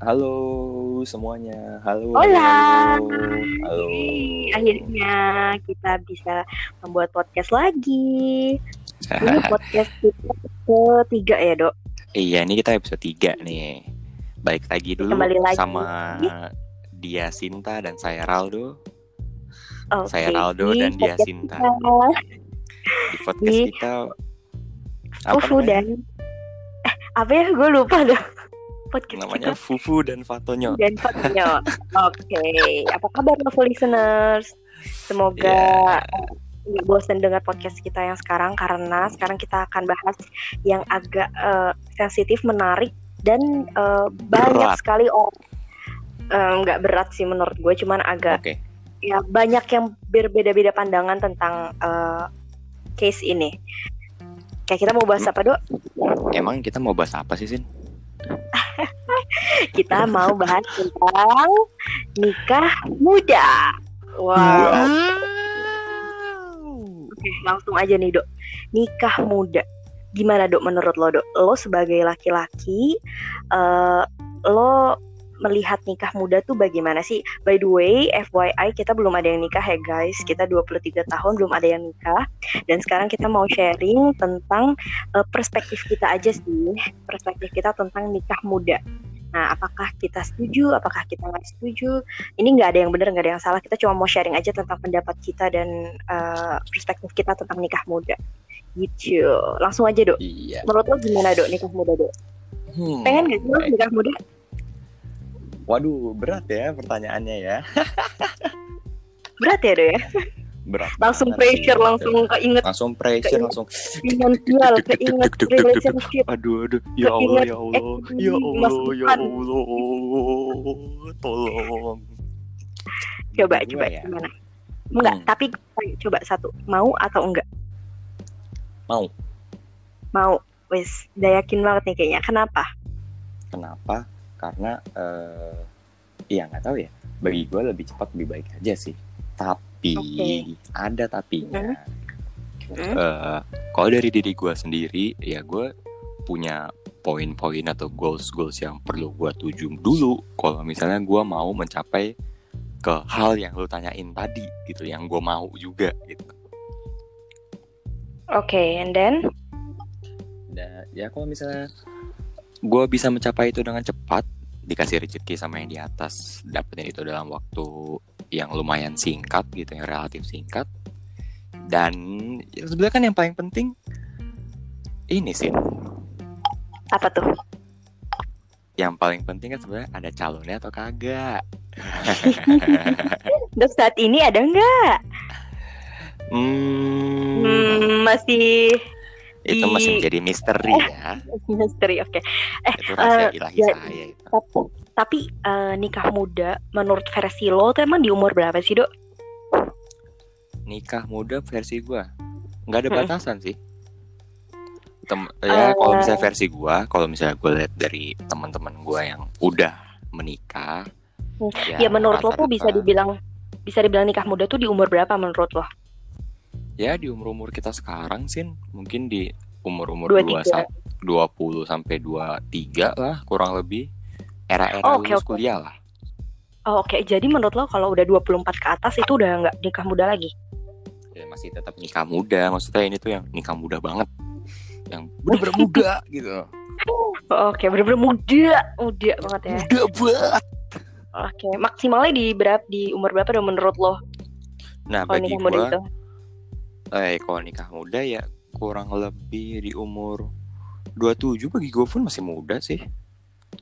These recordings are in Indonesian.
Halo semuanya. Halo. Hola. Halo. Halo. Akhirnya kita bisa membuat podcast lagi. Ini podcast kita ketiga ya, Dok. Iya, ini kita episode 3 nih. Baik lagi dulu Kembali lagi. sama dia Sinta dan saya Raldo. Oke. Saya Raldo di dan dia Sinta. kita, Di podcast Di- kita apa Fufu namanya? dan eh apa ya? Gue lupa dah. Podcast Namanya Fufu dan Fatonyo. kita dan Fatio. Oke. Apa kabar Novo listeners? Semoga nggak bosan dengar podcast kita yang sekarang karena sekarang kita akan bahas yang agak eh, sensitif, menarik dan eh, banyak Berat. sekali orang eh, nggak berat sih menurut gue, cuman agak Oke. ya banyak yang berbeda-beda pandangan tentang eh, case ini. Kayak kita mau bahas apa dok? Emang kita mau bahas apa sih, Sin? Kita mau bahas tentang nikah muda. Wow. Oke, langsung aja nih dok. Nikah muda. Gimana dok menurut lo dok? Lo sebagai laki-laki, eh, lo melihat nikah muda tuh bagaimana sih? By the way, FYI kita belum ada yang nikah ya guys. Kita 23 tahun belum ada yang nikah. Dan sekarang kita mau sharing tentang eh, perspektif kita aja sih. Perspektif kita tentang nikah muda. Nah, apakah kita setuju? Apakah kita nggak setuju? Ini nggak ada yang benar, nggak ada yang salah. Kita cuma mau sharing aja tentang pendapat kita dan eh, perspektif kita tentang nikah muda. Gitu. Langsung aja dok. Iya. Menurut lo gimana dok nikah muda dok? Hmm. Pengen nggak sih lo nikah muda? Waduh, berat ya pertanyaannya ya. Berat ya dok ya? Berat. Langsung sih. pressure, langsung keinget langsung pressure, langsung finansial, keinget relationship. Aduh, aduh, ya Allah, ya Allah, ya Allah, ya. Allah, tolong. Coba, coba ya, gimana? Enggak, Hmm. tapi coba satu. Mau atau enggak? Mau. Mau. Wes, udah yakin banget nih kayaknya. Kenapa? Kenapa? Karena, eh, iya nggak tahu ya. Bagi gue lebih cepat lebih baik aja sih. Tapi Oke. ada tapinya. Hmm. Eh, kalau dari diri gue sendiri, ya gue punya poin-poin atau goals-goals yang perlu gue tuju dulu. Kalau misalnya gue mau mencapai ke hal yang lu tanyain tadi gitu, yang gue mau juga gitu. Oke, and then? Ya kalau misalnya gue bisa mencapai itu dengan cepat, dikasih rezeki sama yang di atas, dapetin itu dalam waktu yang lumayan singkat gitu, yang relatif singkat. Dan ya sebenarnya kan yang paling penting ini sih, Apa tuh? yang paling penting kan sebenarnya ada calonnya atau kagak. Dok, saat ini ada enggak? hmm, Hmm, masih itu masih menjadi misteri ya. misteri. Oke. Itu rahasia eh, ilahi ya- saya itu. Tapi, tapi eh, nikah muda menurut versi lo tuh emang di umur berapa sih, Dok? nikah muda versi gua nggak ada Mm-mm. batasan sih Tem ya Eh. kalau misalnya versi gua kalau misalnya gue lihat dari teman-teman gua yang udah menikah Ya, menurut lo tuh bisa dibilang bisa dibilang nikah muda tuh di umur berapa menurut lo? Ya di umur umur kita sekarang sih mungkin di umur umur Dua dua tiga. dua puluh sampai dua tiga lah kurang lebih. Era-era Oh, oke, lulus oke. kuliah lah. Oh, Oke, jadi menurut lo kalau udah 24 ke atas itu udah nggak nikah muda lagi? ya, masih tetap nikah muda. Maksudnya ini tuh yang nikah muda banget. Yang bener-bener muda gitu. Oh, Oke, bener-bener muda, muda banget ya. muda banget Oke, maksimalnya di berapa di umur berapa dong menurut lo? Nah bagi gua itu? Eh kalau nikah muda ya kurang lebih di umur 27 bagi gue pun masih muda sih.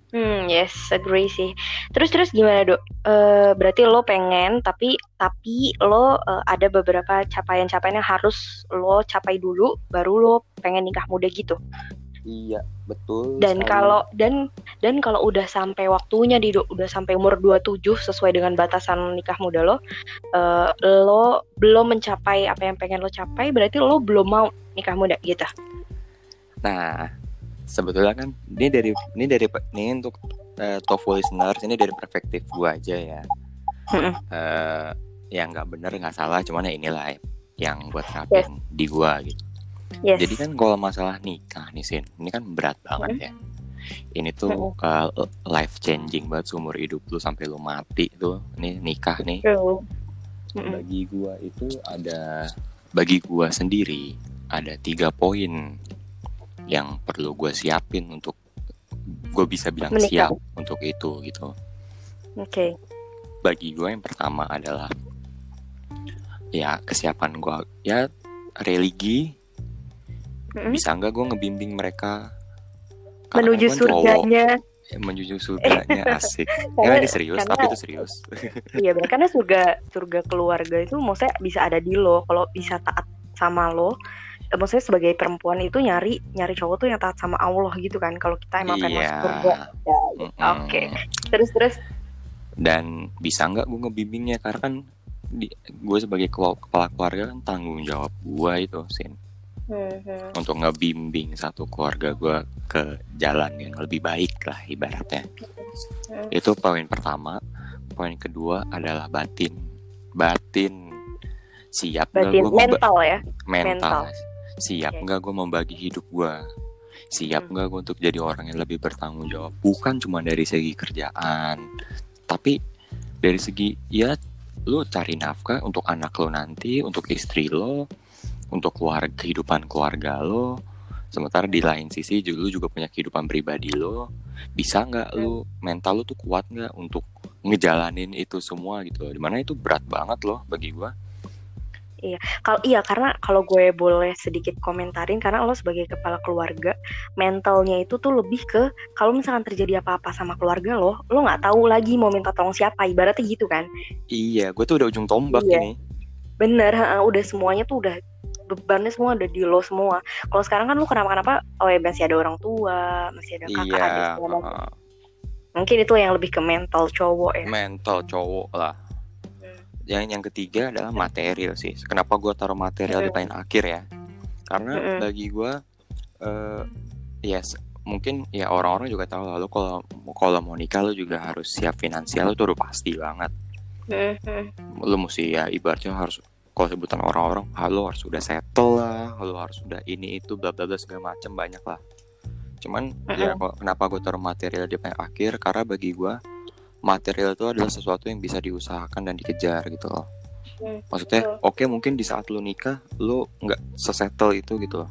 Hmm, yes, agree sih. Terus terus gimana dok? Eh, berarti lo pengen, tapi tapi lo eh, ada beberapa capaian-capaian yang harus lo capai dulu, baru lo pengen nikah muda gitu. Iya, betul. Dan sekali. kalau dan dan kalau udah sampai waktunya di udah sampai umur 27 sesuai dengan batasan nikah muda lo, eh, lo belum mencapai apa yang pengen lo capai, berarti lo belum mau nikah muda gitu. nah, sebetulnya kan ini dari ini dari ini untuk eh, TOEFL listeners ini dari perspektif gue aja ya. Eh, yang nggak bener nggak salah, cuman ya inilah yang buat terapin di gua gitu. Yes. Jadi kan kalau masalah nikah nih Sin, ini kan berat banget ya. ini tuh uh, life changing banget seumur hidup lu sampai lu mati tuh nih nikah nih bagi gua itu ada bagi gua sendiri ada tiga poin yang perlu gue siapin untuk gue bisa bilang Menikah. siap untuk itu gitu. Oke. Okay. Bagi gue yang pertama adalah ya kesiapan gue ya religi mm-hmm. bisa nggak gue ngebimbing mereka? Menuju surganya. ya, menuju surganya asik. Karena, ini serius karena, tapi itu serius. Iya benar karena surga surga keluarga itu maksudnya bisa ada di lo. Kalau bisa taat sama lo Eh, maksudnya sebagai perempuan itu nyari nyari cowok tuh yang taat sama Allah gitu kan. Kalau kita emang pengen yeah. masuk surga ya, mm -hmm. oke. Okay. terus terus? Dan bisa nggak gue ngebimbingnya? Karena kan di, gue sebagai kepala keluarga kan tanggung jawab gue itu sin mm-hmm. untuk ngebimbing satu keluarga gue ke jalan yang lebih baik lah ibaratnya mm-hmm. itu poin pertama poin kedua adalah batin batin siap batin gua mental ya mental, mental siap okay. nggak gue membagi hidup gue siap hmm. nggak gue untuk jadi orang yang lebih bertanggung jawab bukan cuma dari segi kerjaan tapi dari segi ya lo cari nafkah untuk anak lo nanti untuk istri lo untuk keluarga kehidupan keluarga lo sementara di lain sisi juga lo juga punya kehidupan pribadi lo bisa nggak lo mental lo tuh kuat nggak untuk ngejalanin itu semua gitu di mana itu berat banget loh bagi gue Iya, kalau iya karena kalau gue boleh sedikit komentarin karena lo sebagai kepala keluarga mentalnya itu tuh lebih ke kalau misalkan terjadi apa-apa sama keluarga lo, lo nggak tahu lagi mau minta tolong siapa, ibaratnya gitu kan? Iya, gue tuh udah ujung tombak iya. ini. Bener, udah semuanya tuh udah bebannya semua udah di lo semua. Kalau sekarang kan lo kenapa-kenapa, oh ya masih ada orang tua, masih ada kakak, iya, ada uh, Mungkin itu yang lebih ke mental cowok ya. Mental cowok lah yang yang ketiga adalah material sih kenapa gue taruh material di paling akhir ya karena mm -hmm. bagi gue uh, yes, mungkin ya orang-orang juga tahu lalu kalau kalau mau nikah lo juga harus siap finansial itu udah pasti banget mm -hmm. lo mesti ya ibaratnya harus kalau sebutan orang-orang halo harus sudah settle lah halo harus sudah ini itu bla bla bla segala macam banyak lah. Cuman mm -hmm. ya kenapa gue taruh material di paling akhir? Karena bagi gue material itu adalah sesuatu yang bisa diusahakan dan dikejar gitu loh. Hmm, maksudnya oke okay, mungkin di saat lu nikah lu nggak sesettle itu gitu loh.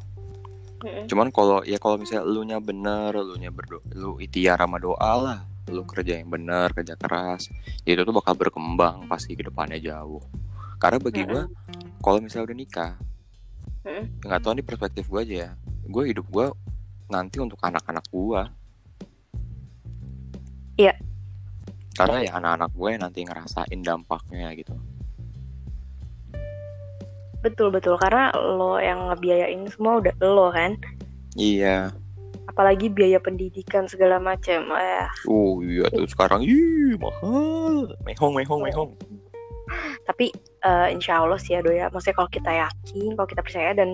Cuman kalau ya kalau misalnya lu nya bener lu nya berdoa lu ikhtiar sama doa lah lu kerja yang bener kerja keras ya itu tuh bakal berkembang pasti ke depannya jauh karena bagi gue kalau misalnya udah nikah nggak tahu nih perspektif gue aja ya. Gue hidup gue nanti untuk anak-anak gue iya. Karena ya anak-anak gue nanti ngerasain dampaknya gitu. Betul betul. Karena lo yang ngebiayain semua udah lo kan? Iya. Apalagi biaya pendidikan segala macam. Eh. oh iya tuh sekarang ih mahal. Mehong mehong mehong tapi uh, insya Allah sih ya do ya. Maksudnya kalau kita yakin kalau kita percaya dan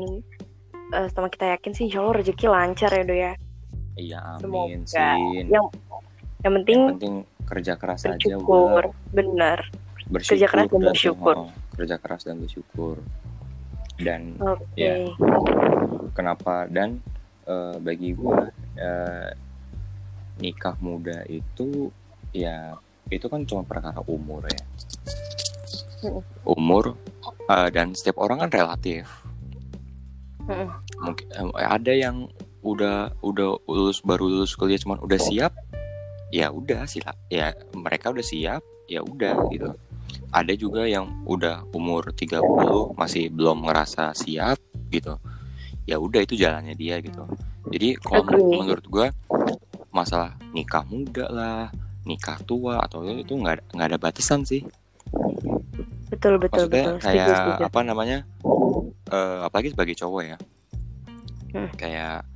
uh, sama kita yakin sih insya Allah rezeki lancar ya do ya. Iya amin sih. Yang yang penting, yang penting kerja keras bersyukur, aja udah benar. Bersyukur kerja keras dan bersyukur. oh, kerja keras dan bersyukur. Dan okay. ya kenapa? Dan uh, bagi gue uh, nikah muda itu ya itu kan cuma perkara umur ya umur uh, dan setiap orang kan relatif. Mungkin uh, ada yang udah udah lulus baru lulus kuliah cuman udah siap ya udah sila ya mereka udah siap ya udah gitu. Ada juga yang udah umur 30 masih belum ngerasa siap gitu. Ya udah itu jalannya dia gitu. Jadi kalau menurut gue masalah nikah muda lah nikah tua atau itu nggak nggak ada batasan sih betul betul Maksudnya betul. Kayak setuju, apa namanya uh, apalagi sebagai cowok ya. Hmm. kayak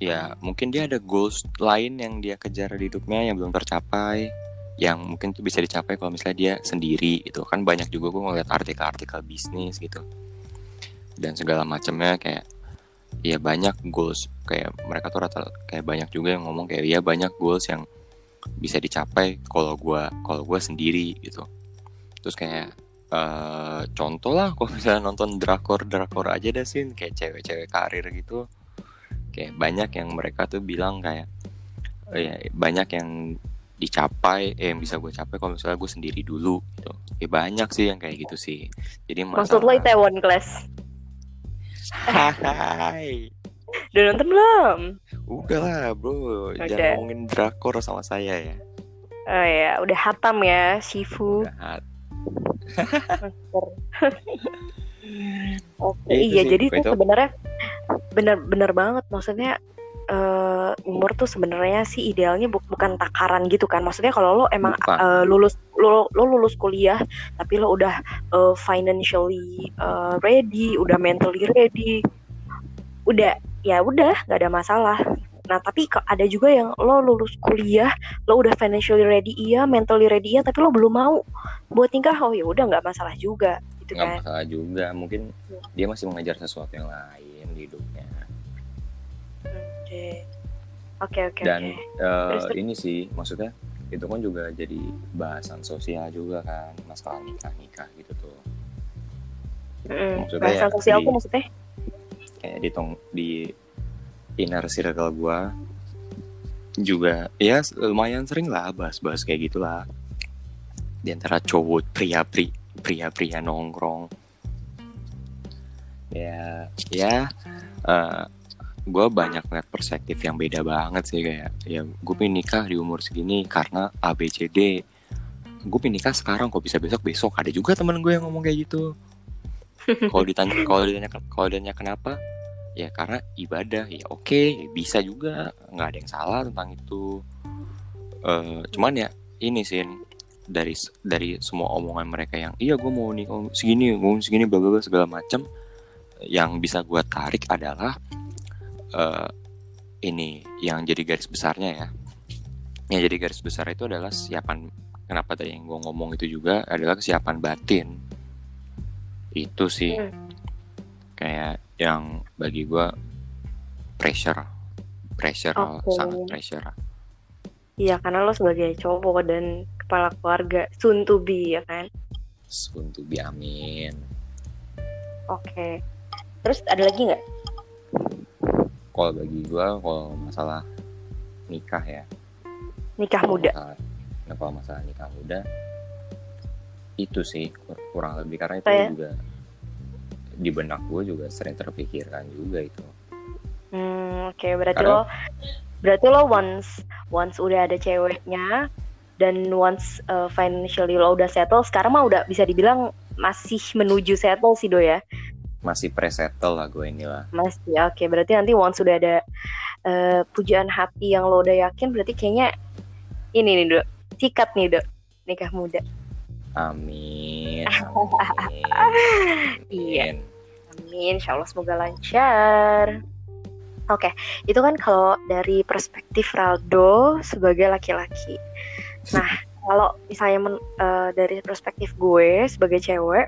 ya mungkin dia ada goals lain yang dia kejar di hidupnya yang belum tercapai yang mungkin tuh bisa dicapai kalau misalnya dia sendiri itu kan banyak juga gue ngeliat artikel-artikel bisnis gitu. Dan segala macamnya kayak ya banyak goals. Kayak mereka tuh rata kayak banyak juga yang ngomong kayak ya banyak goals yang bisa dicapai kalau gue kalau gue sendiri gitu terus kayak uh, contoh lah kalau misalnya nonton drakor drakor aja deh sih kayak cewek-cewek karir gitu. Kayak banyak yang mereka tuh bilang kayak oh ya banyak yang dicapai eh yang bisa gue capai kalau misalnya gue sendiri dulu gitu. Ya banyak sih yang kayak gitu sih. Jadi maksud lo Taiwan Class? Hai. Udah nonton belum? Udah lah bro. Okay. jangan ngomongin drakor sama saya ya. Oh ya udah hatam ya Shifu. Udah hat Oke, okay, iya sih, jadi tuh sebenarnya bener-bener banget. Maksudnya uh, umur tuh sebenarnya sih idealnya bu bukan takaran gitu kan. Maksudnya kalau lo emang uh, lulus lo, lo lulus kuliah tapi lo udah uh, financially uh, ready udah mentally ready udah ya udah nggak ada masalah nah tapi ada juga yang lo lulus kuliah lo udah financially ready iya mentally ready iya tapi lo belum mau buat nikah oh ya udah nggak masalah juga gitu nggak kan. masalah juga mungkin hmm. dia masih mengejar sesuatu yang lain di hidupnya Oke oke Dan okay. uh, eh, ini sih maksudnya itu kan juga jadi bahasan sosial juga kan masalah nikah nikah gitu tuh. Mm, maksudnya bahasan ya, sosial di, tuh maksudnya? Kayak di tong di inner circle gue juga ya lumayan sering lah bahas-bahas kayak gitulah. Di antara cowok pria-pria pria-pria nongkrong. Ya ya uh, gue banyak ngeliat perspektif yang beda banget sih kayak ya gue pengen nikah di umur segini karena ABCD gue pengen nikah sekarang kok bisa besok besok. Ada juga temen gue yang ngomong kayak gitu. Kalau ditanya kalau ditanya kalau ditanya kenapa ya karena ibadah ya oke okay, bisa juga. Nggak ada yang salah tentang itu. Uh, cuman ya ini sih dari dari semua omongan mereka yang iya gue mau nikah segini gue segini bla bla segala macam yang bisa gue tarik adalah uh, ini yang jadi garis besarnya ya. Yang jadi garis besar itu adalah kesiapan kenapa tadi yang gue ngomong itu juga adalah kesiapan batin. Itu sih. Hmm. kayak yang bagi gue pressure. Pressure okay. sangat pressure. Iya karena lo sebagai cowok dan kepala keluarga soon to be ya kan? Soon to be amin. Oke. Okay. terus ada lagi nggak? Kalau bagi gue kalau masalah nikah ya. Nikah muda. Masalah, nah kalau masalah nikah muda itu sih kurang lebih. Karena itu Saya... juga di benak gue juga sering terpikirkan juga itu hmm, oke okay. berarti karena... lo berarti lo once once udah ada ceweknya dan once uh, financially lo udah settle sekarang mah udah bisa dibilang masih menuju settle sih do ya masih presettle lah gue ini lah masih oke okay. berarti nanti once sudah ada uh, pujaan hati yang lo udah yakin berarti kayaknya ini nih dok sikat nih dok nikah muda amin, amin. iya amin insya Allah semoga lancar Oke, okay. itu kan kalau dari perspektif Raldo sebagai laki-laki. Nah, kalau misalnya men, uh, dari perspektif gue sebagai cewek,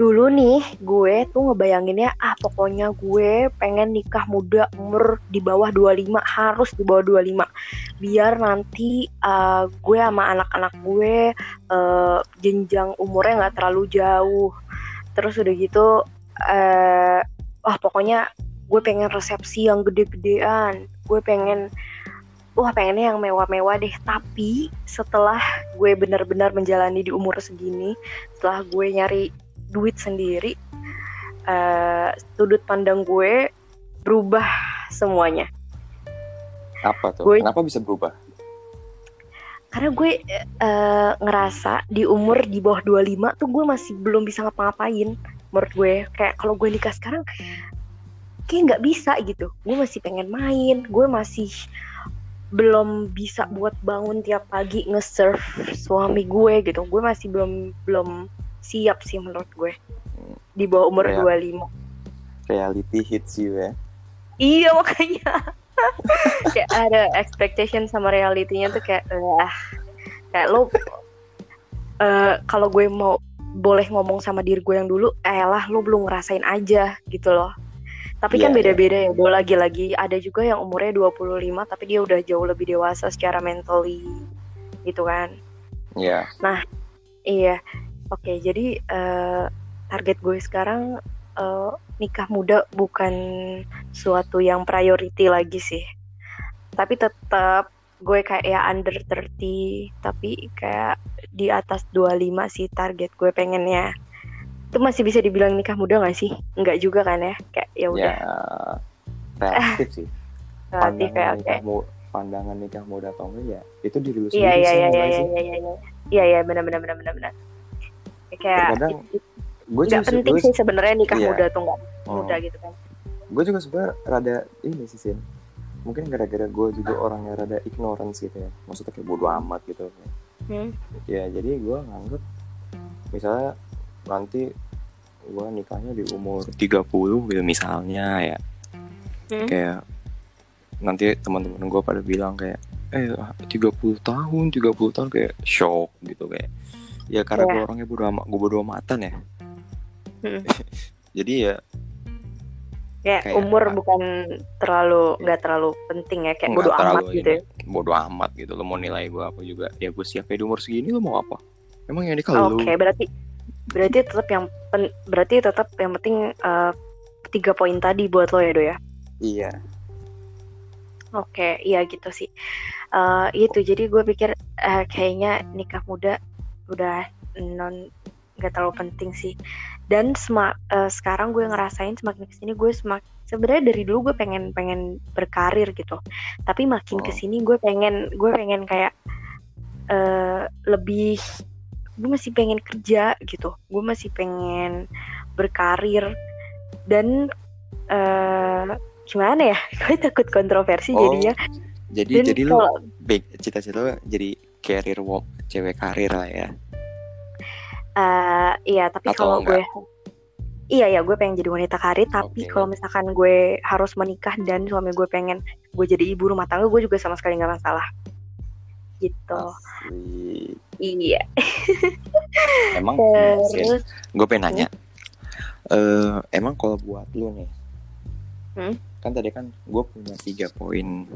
dulu nih gue tuh ngebayanginnya ah pokoknya gue pengen nikah muda umur di bawah 25 harus di bawah 25 biar nanti uh, gue sama anak-anak gue uh, jenjang umurnya nggak terlalu jauh. Terus udah gitu uh, wah pokoknya gue pengen resepsi yang gede-gedean. Gue pengen wah pengennya yang mewah-mewah deh. Tapi setelah gue benar-benar menjalani di umur segini setelah gue nyari duit sendiri uh, sudut pandang gue berubah semuanya. Apa tuh? Gue, kenapa bisa berubah? Karena gue uh, ngerasa di umur di bawah 25 tuh gue masih belum bisa ngapa-ngapain menurut gue. Kayak kalau gue nikah sekarang kayak nggak bisa gitu. Gue masih pengen main gue masih belum bisa buat bangun tiap pagi nge-serve suami gue gitu. Gue masih belum belum siap sih menurut gue. Di bawah umur Real, 25 reality hits you ya. Iya makanya. Kayak ada expectation sama realitinya tuh kayak ah kayak lo uh, kalau gue mau boleh ngomong sama diri gue yang dulu eh lah lo belum ngerasain aja gitu loh. Tapi yeah, kan iya. beda-beda yeah. ya gue lagi-lagi ada juga yang umurnya 25 tapi dia udah jauh lebih dewasa secara mentally gitu kan. Iya. Yeah. nah iya Oke, jadi uh, target gue sekarang uh, nikah muda bukan suatu yang priority lagi sih. Tapi tetap gue kayak ya under 30 tapi kayak di atas 25 sih target gue pengennya. Itu masih bisa dibilang nikah muda gak sih? Enggak juga kan ya? Kayak ya udah. ya relatif sih. Relatif pandangan ya oke mu- pandangan nikah muda atau enggak ya itu diri lu sendiri iya iya iya iya iya iya iya. Iya iya benar benar benar benar benar kayak Terkadang it- gue juga penting gue- sih sebenarnya nikah iya. muda tuh nggak oh, muda gitu kan gue juga sebenarnya rada ini sih Sin mungkin gara-gara gue juga orangnya rada ignorance gitu ya maksudnya kayak bodo amat gitu hmm. ya jadi gue nganggep misalnya nanti gue nikahnya di umur 30 gitu misalnya ya Hmm. kayak nanti teman-teman gue pada bilang kayak eh 30 tahun 30 tahun kayak shock gitu kayak ya karena Iya. gue orangnya bodo amat gue bodo amatan ya. Hmm. jadi ya kayak Kayak- umur bukan terlalu nggak terlalu penting ya kayak bodo amat gitu ya. bodo amat gitu. Lo mau nilai gue apa juga? Ya gue siap ya di umur segini lo mau apa? Emang yang nikah Oke, lu berarti berarti tetap yang pen, berarti tetap yang penting eh, tiga poin tadi buat lo ya do ya. iya. Oke, iya gitu sih. Eh itu. Jadi gue pikir eh, kayaknya nikah muda udah non nggak terlalu penting sih. Dan sema, eh, sekarang gue ngerasain semakin ke sini gue semak sebenarnya dari dulu gue pengen pengen berkarir gitu. Tapi makin Oh. ke sini gue pengen gue pengen kayak eh lebih gue masih pengen kerja gitu. Gue masih pengen berkarir dan eh gimana ya? Gue takut kontroversi Oh, jadinya. jadi Dan jadi kalau- big cita-cita jadi career wo- cewek karir lah ya Eh, iya, tapi kalau gue Iya ya, gue pengen jadi wanita karir, tapi Oke. kalau misalkan gue harus menikah dan suami gue pengen gue jadi ibu rumah tangga, gue juga sama sekali nggak masalah. Gitu. Asli. Iya. emang Terus, gue pengen nanya eh emang kalau buat lu nih Hmm? Kan tadi kan gue punya tiga poin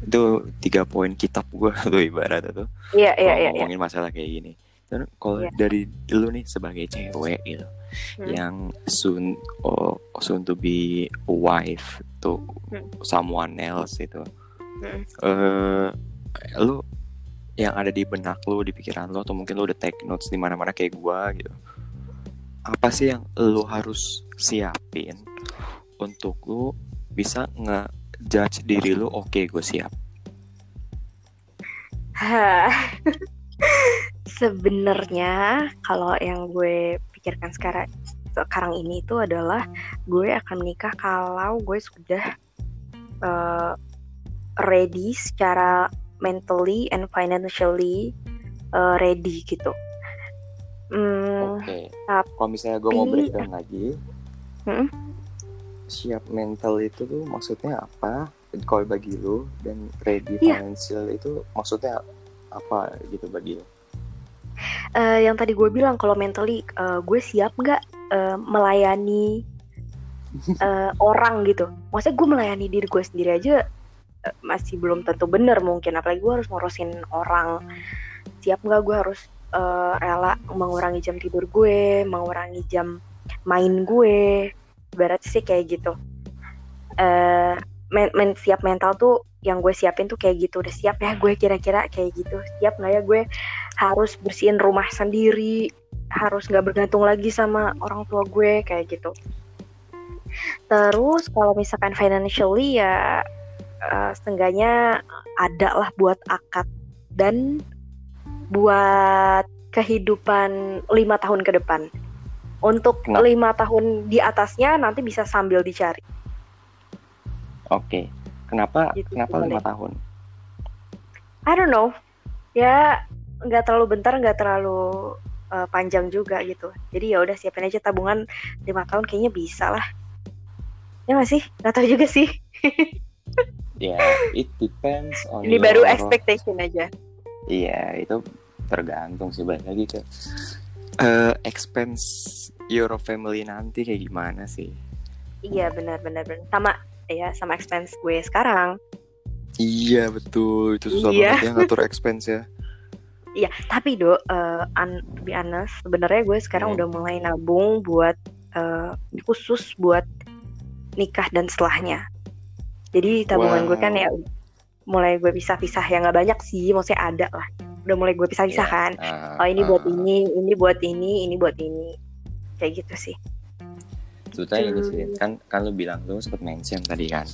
itu tiga poin kitab gue tuh ibarat iya kalau iya. iya. ngomongin masalah kayak gini dan kalau Iya. dari lu nih sebagai cewek gitu Hmm. yang soon oh, soon to be a wife to Hmm. someone else itu Hmm. eh lu yang ada di benak lu di pikiran lu atau mungkin lu udah take notes di mana-mana kayak gua gitu apa sih yang lu harus siapin untuk lu bisa nge-judge diri lu oke gue siap. Sebenarnya kalau yang gue pikirkan sekarang sekarang ini itu adalah gue akan menikah kalau gue sudah eh, ready secara mentally and financially eh, ready gitu. Hmm, oke tapi- kalau misalnya gue mau breakdown lagi Hmm? Siap mental itu tuh maksudnya apa kalau bagi lu dan ready Iya. financial itu maksudnya apa gitu bagi lu eh, yang tadi gue bilang kalau mentally eh, gue siap nggak eh, melayani eh, orang gitu. Maksudnya gue melayani diri gue sendiri aja eh, masih belum tentu bener mungkin. Apalagi gue harus ngurusin orang. Siap nggak gue harus eh, rela mengurangi jam tidur gue, mengurangi jam main gue. Ibarat sih kayak gitu. Eh, men- men- siap mental tuh yang gue siapin tuh kayak gitu. Udah siap ya gue kira-kira kayak gitu. Siap nggak ya gue harus bersihin rumah sendiri harus nggak bergantung lagi sama orang tua gue kayak gitu terus kalau misalkan financially ya eh, setengahnya ada lah buat akad dan buat kehidupan lima tahun ke depan untuk lima tahun di atasnya nanti bisa sambil dicari. Oke. Kenapa Gitu, kenapa lima tahun? I don't know. Ya nggak terlalu bentar nggak terlalu eh, panjang juga gitu. Jadi ya udah siapin aja tabungan. Lima tahun kayaknya bisa lah. Ya nggak sih? Nggak tahu juga sih. Ya it depends on ini baru expectation aja. Iya, itu tergantung sih. Balik lagi ke eh expense your family nanti kayak gimana sih? iya benar benar benar sama ya sama expense gue sekarang Iya betul, itu susah Iya. banget ya ngatur expense ya. iya tapi do eh, un- to be honest sebenarnya gue sekarang Hmm. udah mulai nabung buat uh, khusus buat nikah dan setelahnya. Jadi tabungan wow. gue kan ya mulai gue pisah-pisah ya nggak banyak sih, maksudnya ada lah. Udah mulai gue pisah-pisah yeah. kan. Uh, oh ini uh, buat ini, ini buat ini, ini buat ini. Kayak gitu sih. Sebetulnya ini sih kan kan lu bilang lu sempat mention tadi kan.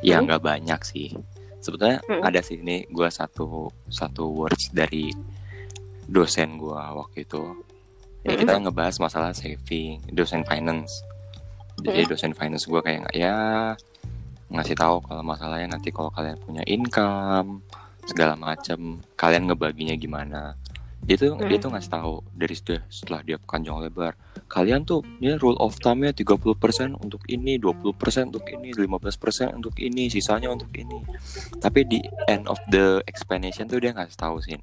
Ya hmm? nggak hmm? banyak sih. Sebetulnya hmm. ada sih ini gue satu satu words dari dosen gue waktu itu. Ya, hmm. kita ngebahas masalah saving, dosen finance jadi dosen finance gue kayak nggak ya ngasih tahu kalau masalahnya nanti kalau kalian punya income segala macam kalian ngebaginya gimana. Dia tuh hmm. dia tuh ngasih tahu dari sudah setelah dia panjang lebar kalian tuh ya rule of thumb-nya 30% untuk ini 20% untuk ini 15% untuk ini sisanya untuk ini. Tapi di end of the explanation tuh dia ngasih tahu sih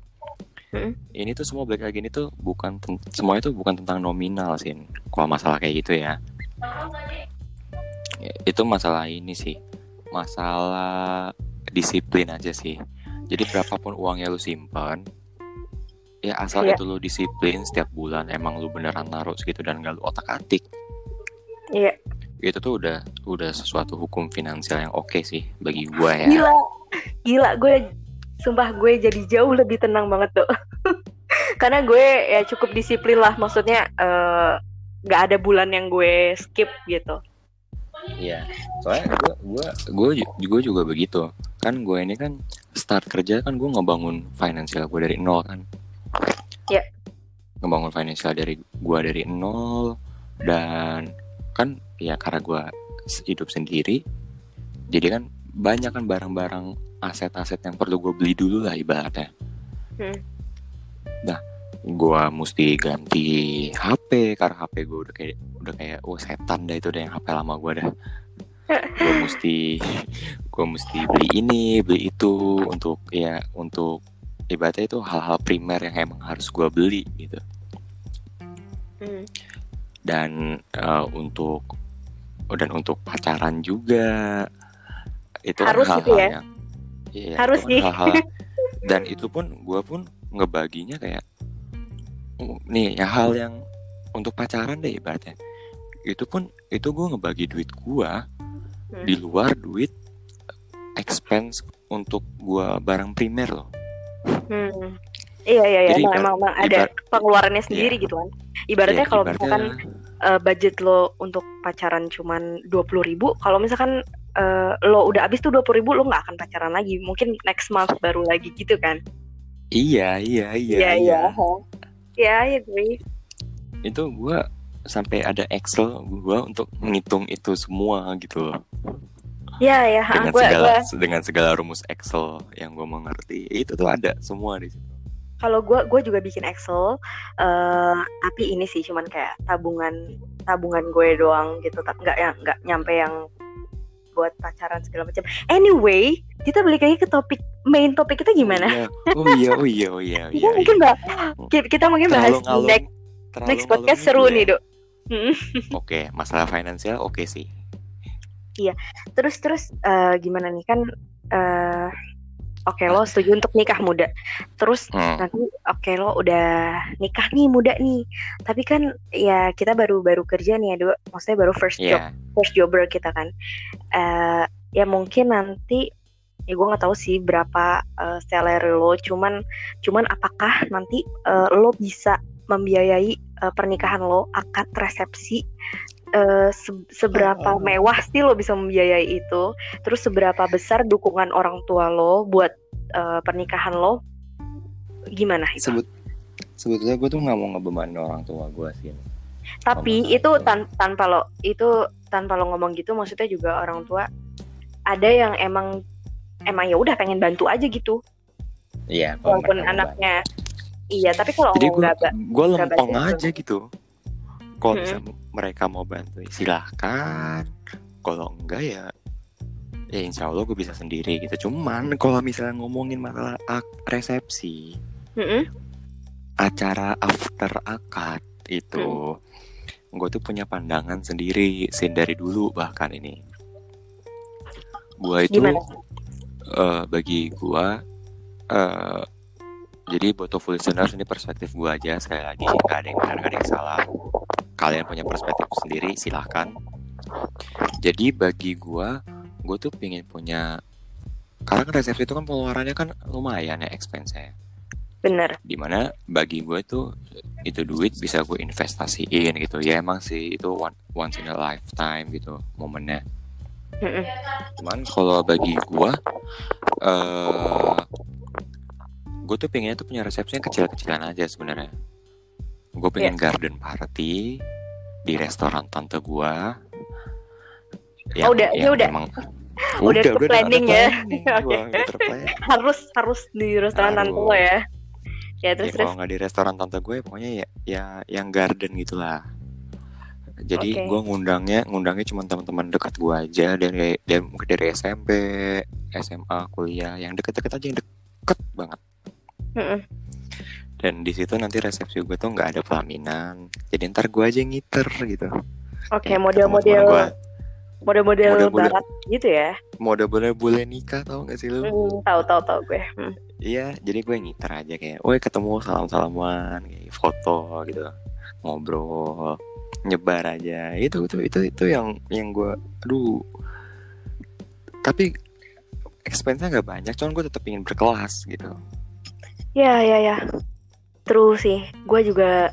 hmm. ini tuh semua balik lagi ini tuh bukan semua itu bukan tentang nominal sih kalau masalah kayak gitu ya. Itu masalah ini sih. Masalah disiplin aja sih jadi berapapun uang yang lu simpan ya asal yeah. itu lu disiplin setiap bulan emang lu beneran naruh segitu dan gak lu otak atik iya. Yeah. itu tuh udah udah sesuatu hukum finansial yang oke okay sih bagi gue ya. Gila. Gila gue sumpah gue jadi jauh lebih tenang banget tuh. Karena gue ya cukup disiplin lah maksudnya uh, nggak ada bulan yang gue skip gitu Iya, soalnya gue gue gue juga begitu. Kan gue ini kan start kerja kan gue ngebangun finansial gue dari nol kan. Iya. Ngebangun finansial dari gue dari nol dan kan ya karena gue hidup sendiri, jadi kan banyak kan barang-barang aset-aset yang perlu gue beli dulu lah ibaratnya. Hmm. Nah, gue mesti ganti HP karena HP gue udah kayak udah kayak oh setan dah itu udah yang HP lama gue dah gue mesti gue mesti beli ini beli itu untuk ya untuk ibaratnya itu hal-hal primer yang emang harus gue beli gitu hmm. dan uh, untuk dan untuk pacaran juga itu harus kan hal-hal gitu ya? yang ya, harus sih hal-hal dan itu pun gue pun ngebaginya kayak nih ya hal yang untuk pacaran deh ibaratnya itu pun itu gue ngebagi duit gue hmm. di luar duit expense untuk gue barang primer loh hmm. iya iya iya emang, emang, emang ada ibar, pengeluarannya sendiri iya. gitu kan ibaratnya iya, kalau misalkan uh, budget lo untuk pacaran cuman dua puluh ribu kalau misalkan uh, lo udah habis tuh dua puluh ribu lo nggak akan pacaran lagi mungkin next month baru lagi gitu kan iya iya iya iya, iya. iya. Ya, yeah, I agree. Itu gue sampai ada Excel gue untuk menghitung itu semua gitu loh. Iya ya, dengan gua, segala gua... dengan segala rumus Excel yang gue mengerti itu tuh ada semua di situ. Kalau gue gue juga bikin Excel, uh, tapi ini sih cuman kayak tabungan tabungan gue doang gitu, nggak yang nggak nyampe yang buat pacaran segala macam. Anyway, kita balik lagi ke topik main topik kita gimana? Oh iya, oh iya, oh iya, oh iya. iya, mungkin iya. bahas, kita mungkin bahas ngalung, next next podcast seru ya. nih, Dok. oke, okay, masalah finansial oke okay sih. Iya, terus terus uh, gimana nih kan uh, oke okay, lo setuju untuk nikah muda terus hmm. nanti oke okay, lo udah nikah nih muda nih tapi kan ya kita baru baru kerja nih ya dua maksudnya baru first yeah. job first jobber kita kan uh, ya mungkin nanti ya gue nggak tahu sih berapa uh, salary lo cuman cuman apakah nanti uh, lo bisa membiayai uh, pernikahan lo akad resepsi uh, se seberapa oh. mewah sih lo bisa membiayai itu? Terus seberapa besar dukungan orang tua lo buat uh, pernikahan lo? Gimana itu? Sebut sebetulnya gue tuh nggak mau ngebebanin orang tua gue sih. Tapi itu tan tanpa lo itu tanpa lo ngomong gitu maksudnya juga orang tua ada yang emang emang ya udah pengen bantu aja gitu. Iya walaupun anaknya iya tapi kalau jadi gue gue lempeng aja gitu. Kalau hmm. Mereka mau bantu silahkan kalau enggak ya ya insya Allah gue bisa sendiri gitu. Cuman kalau misalnya ngomongin masalah resepsi hmm. acara after akad itu hmm. gue tuh punya pandangan sendiri sin dari dulu bahkan ini. Gue itu uh, bagi gue uh, jadi buat listeners ini perspektif gue aja. Sekali lagi nggak ada yang benar nggak ada yang salah kalian punya perspektif sendiri silahkan. Jadi bagi gue gue tuh pengen punya karena kan resepsi itu kan pengeluarannya kan lumayan ya expense nya bener. Di mana bagi gue tuh itu duit bisa gue investasiin gitu. Ya emang sih itu one, once in a lifetime gitu momennya. Mm-mm. cuman kalau bagi gue eh gue tuh pengennya tuh punya resepsi yang kecil-kecilan aja sebenarnya gue pengen garden party di restoran tante gue Oh, udah- ya udah. emang Udah ter-planning ya. Oke. Oke. terplanning. harus harus di restoran Harus. tante lo ya ya Ya, terus terus kalau nggak di restoran tante gue pokoknya ya ya yang garden gitulah jadi Oke. gue ngundangnya ngundangnya cuma teman-teman dekat gue aja dari dari mungkin dari SMP SMA kuliah yang deket-deket aja yang deket banget Mm-mm. Dan di situ nanti resepsi gue tuh nggak ada pelaminan jadi ntar gue aja ngiter gitu oke Kayak model-model model-model Model-model. barat gitu ya gue model boleh nikah tau gak sih lu Hmm, tahu tahu tahu gue Hmm. Iya, jadi gue ngiter aja kayak, woi ketemu salam-salaman, kayak foto gitu, ngobrol, nyebar aja. Itu itu itu itu yang yang gue, aduh. Tapi expense-nya nggak banyak, cuman gue tetap ingin berkelas gitu. ya ya ya terus sih. Gue juga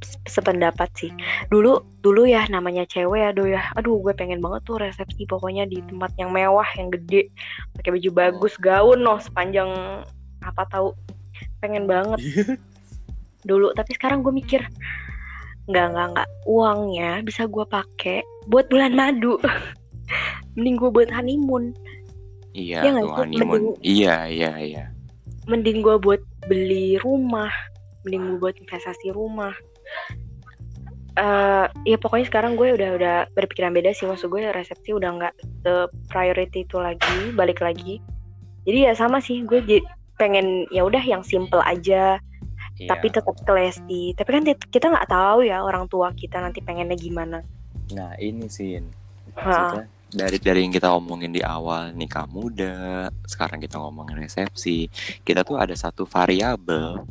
se- sependapat sih. Dulu dulu ya namanya cewek aduh ya aduh gue pengen banget tuh resepsi pokoknya di tempat yang mewah yang gede. Pakai baju bagus gaun loh sepanjang apa tahu pengen banget. Dulu tapi sekarang gue mikir nggak nggak nggak. Uangnya bisa gue pakai buat bulan madu. Mending gue buat honeymoon. Iya, Iya tuh sih? honeymoon. Mending- Iya, iya, iya. mending gue buat beli rumah mending gue buat investasi rumah. Eh ya pokoknya sekarang gue udah udah berpikiran beda sih. Maksud gue resepsi udah nggak the priority itu lagi balik lagi. Jadi ya sama sih gue pengen ya udah yang simple aja Iya. tapi tetap classy. Tapi kan kita nggak tahu ya orang tua kita nanti pengennya gimana. Nah, ini sih maksudnya dari dari yang kita omongin di awal nikah muda, sekarang kita ngomongin resepsi, kita tuh ada satu variabel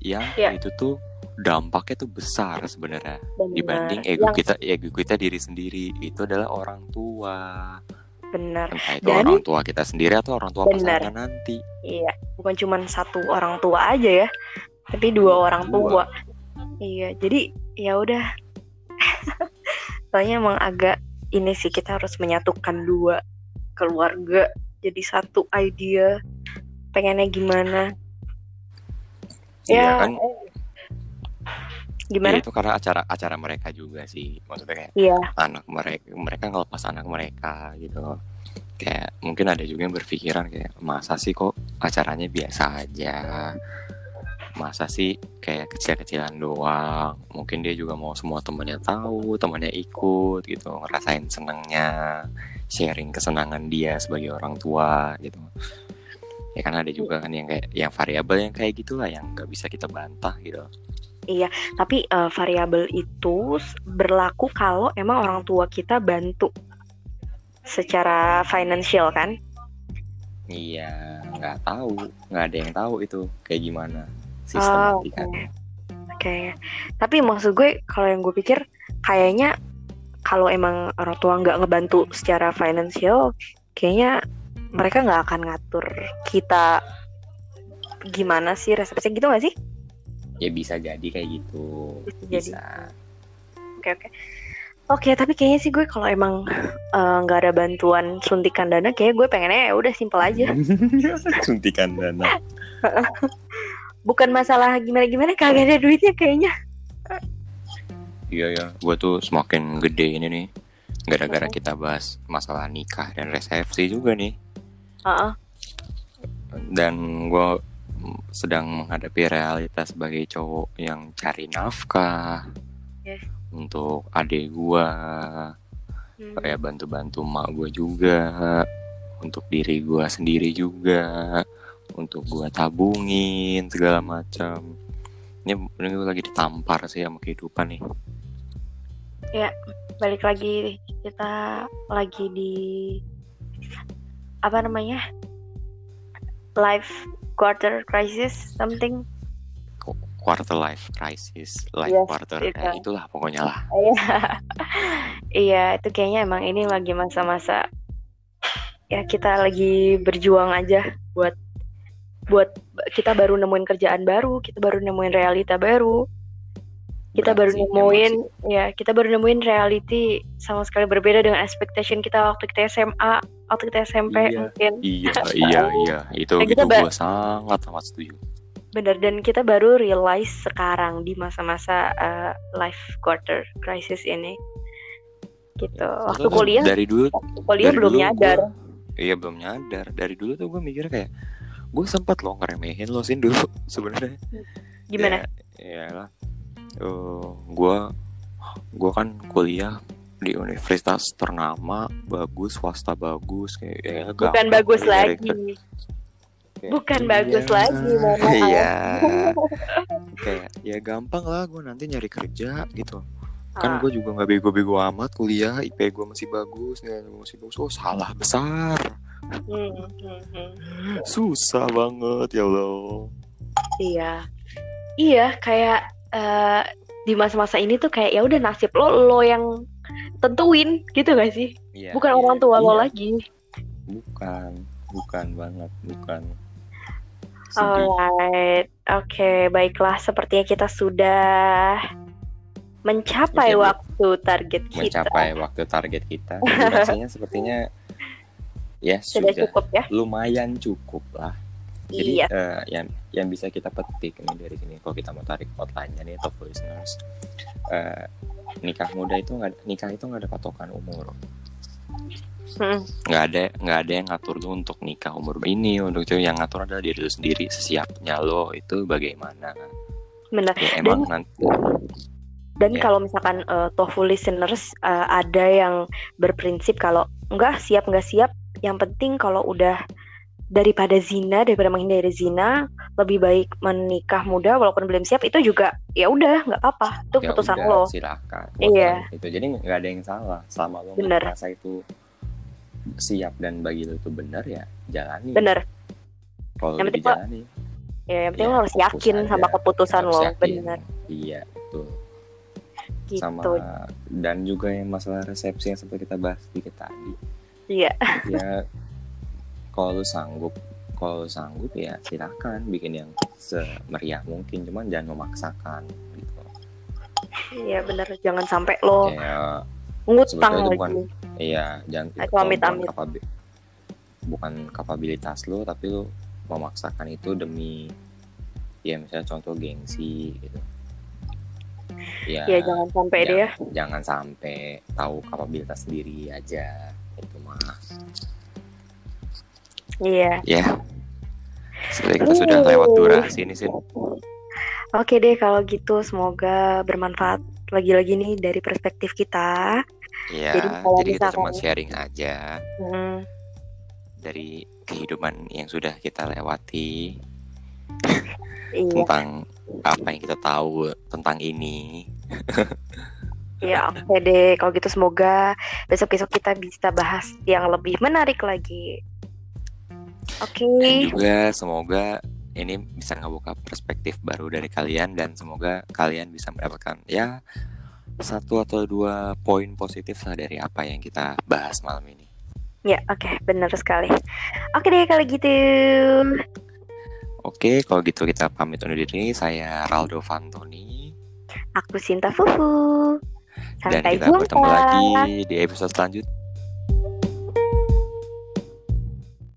yang Iya. itu tuh dampaknya tuh besar sebenarnya benar. dibanding ego yang kita ego kita diri sendiri. Itu adalah orang tua. Benar. Entah itu Dan- orang tua kita sendiri atau orang tua pasangan nanti. Iya bukan cuma satu orang tua aja ya tapi dua orang tua. Dua. iya jadi ya udah. Soalnya emang agak ini sih kita harus menyatukan dua keluarga jadi satu idea. Pengennya gimana? Iya Ya, kan? gimana? Ya, itu karena acara acara mereka juga sih. Maksudnya kayak iya. anak mereka mereka ngelepas anak mereka gitu. Kayak mungkin ada juga yang berpikiran kayak masa sih kok acaranya biasa aja masa sih kayak kecil-kecilan doang. Mungkin dia juga mau semua temannya tahu temannya ikut gitu ngerasain senangnya sharing kesenangan dia sebagai orang tua gitu. Ya kan ada juga kan yang kayak yang variabel yang kayak gitulah yang nggak bisa kita bantah gitu. Tapi eh, variabel itu berlaku kalau emang orang tua kita bantu secara financial kan? Iya, nggak tahu, nggak ada yang tahu itu kayak gimana Oh, sistematikanya. Oke, tapi maksud gue kalau yang gue pikir kayaknya kalau emang orang tua nggak ngebantu secara financial, kayaknya mereka nggak akan ngatur kita gimana sih resepsi gitu nggak sih? Ya bisa jadi kayak gitu, Bisa jadi. bisa. Oke oke. Oke, tapi kayaknya sih gue kalau emang eh, nggak ada bantuan suntikan dana, kayak gue pengennya ya udah simple aja. Suntikan dana. Bukan masalah gimana-gimana, kagak ada duitnya kayaknya. Iya ya, gue tuh semakin gede ini nih, gara-gara Mhm. kita bahas masalah nikah dan resepsi juga nih. Heeh. Dan gue sedang menghadapi realitas sebagai cowok yang cari nafkah Yes. untuk adik gue, Hmm. kayak bantu-bantu mak gue juga untuk diri gue sendiri juga untuk gue tabungin segala macam ini, ini gue lagi ditampar sih sama kehidupan nih balik lagi kita lagi di apa namanya life quarter crisis something quarter life crisis, life Yes, quarter, itu. eh, itulah pokoknya lah. Iya. Iya, itu kayaknya emang ini lagi masa-masa ya kita lagi berjuang aja buat buat kita baru nemuin kerjaan baru, kita baru nemuin realita baru. Kita Berat baru nemuin sih. ya, kita baru nemuin reality sama sekali berbeda dengan expectation kita waktu kita SMA, waktu kita SMP Iya. mungkin. Iya, iya, iya. Itu Dan itu gue sangat sangat setuju. Bener dan kita baru realize sekarang di masa-masa uh, life quarter crisis ini. Gitu. Ya, Waktu kuliah, dari dulu waktu kuliah dari belum dulu nyadar. gua- iya belum nyadar dari dulu tuh gue mikir kayak gue sempat lo ngeremehin lo sih dulu sebenarnya Gimana? ya, lah Eh, gue gue kan kuliah di universitas ternama bagus swasta bagus kayak ya, Bukan bagus lagi. kayak, Bukan iya, bagus lagi, maaf. iya kayak ya gampang lah gue nanti nyari kerja gitu kan Ah. gue juga nggak bego-bego amat kuliah IP gue masih bagus nilai gue masih bagus oh salah besar Hmm, hmm, hmm. susah banget ya Allah Iya. Iya, kayak eh, di masa-masa ini tuh kayak ya udah nasib lo lo yang tentuin gitu gak sih? Iya, Bukan iya, orang tua lo iya. lagi. bukan bukan banget bukan sedih Alright, oke, baiklah. Sepertinya kita sudah mencapai waktu target kita. mencapai waktu target kita durasinya sepertinya ya Sudah sudah cukup ya? lumayan cukup lah jadi Iya. eh, yang yang bisa kita petik nih dari sini kalau kita mau tarik outline-nya nih top listeners eh, nikah muda itu nggak nikah itu nggak ada patokan umur Hmm, nggak ada nggak ada yang ngatur lu untuk nikah umur ini untuk itu yang ngatur adalah diri lu sendiri sesiapnya lo itu bagaimana benar. ya emang nanti Dan Iya. kalau misalkan uh, tofu listeners uh, ada yang berprinsip kalau enggak siap enggak siap, yang penting kalau udah daripada zina daripada menghindari zina lebih baik menikah muda walaupun belum siap itu juga ya udah nggak apa itu ya keputusan udah, lo. silakan. Iya. itu jadi nggak ada yang salah. Selama lo Bener. merasa itu siap dan bagi lo itu benar ya jalani. Bener. Kalau Yang penting dijalani. Ya yang penting Ya, lo harus yakin aja. sama keputusan harus lo. bener. Iya betul. Gitu. Sama dan juga yang masalah resepsi yang seperti kita bahas sedikit tadi iya. Ya kalau lu sanggup kalau lu sanggup ya silakan bikin yang semeriah mungkin cuman jangan memaksakan gitu. Iya bener. Jangan sampai lo kayak ngutang lagi. bukan- iya jangan Itu kalau bukan amit-amit. kapabi- bukan kapabilitas lu tapi lu memaksakan itu demi ya misalnya contoh gengsi gitu. Ya, ya jangan sampai deh ya jangan sampai tahu kapabilitas sendiri aja itu mah iya. Ya. Seperti kita sudah lewat durasi ini sih Oke deh kalau gitu semoga bermanfaat lagi-lagi nih dari perspektif kita. ya Jadi jadi kita cuma sharing aja. Hmm, dari kehidupan yang sudah kita lewati. Iya, tentang apa yang kita tahu tentang ini iya oke deh kalau gitu semoga besok-besok kita bisa bahas yang lebih menarik lagi. Oke, dan juga semoga ini bisa ngebuka perspektif baru dari kalian dan semoga kalian bisa mendapatkan ya satu atau dua poin positif lah dari apa yang kita bahas malam ini. ya oke benar sekali. Oke deh kalau gitu. Oke, kalau gitu kita pamit undur diri. Saya Raldo Fantoni Aku Sinta Fufu. Dan Sampai kita jumpa. bertemu lagi di episode selanjutnya.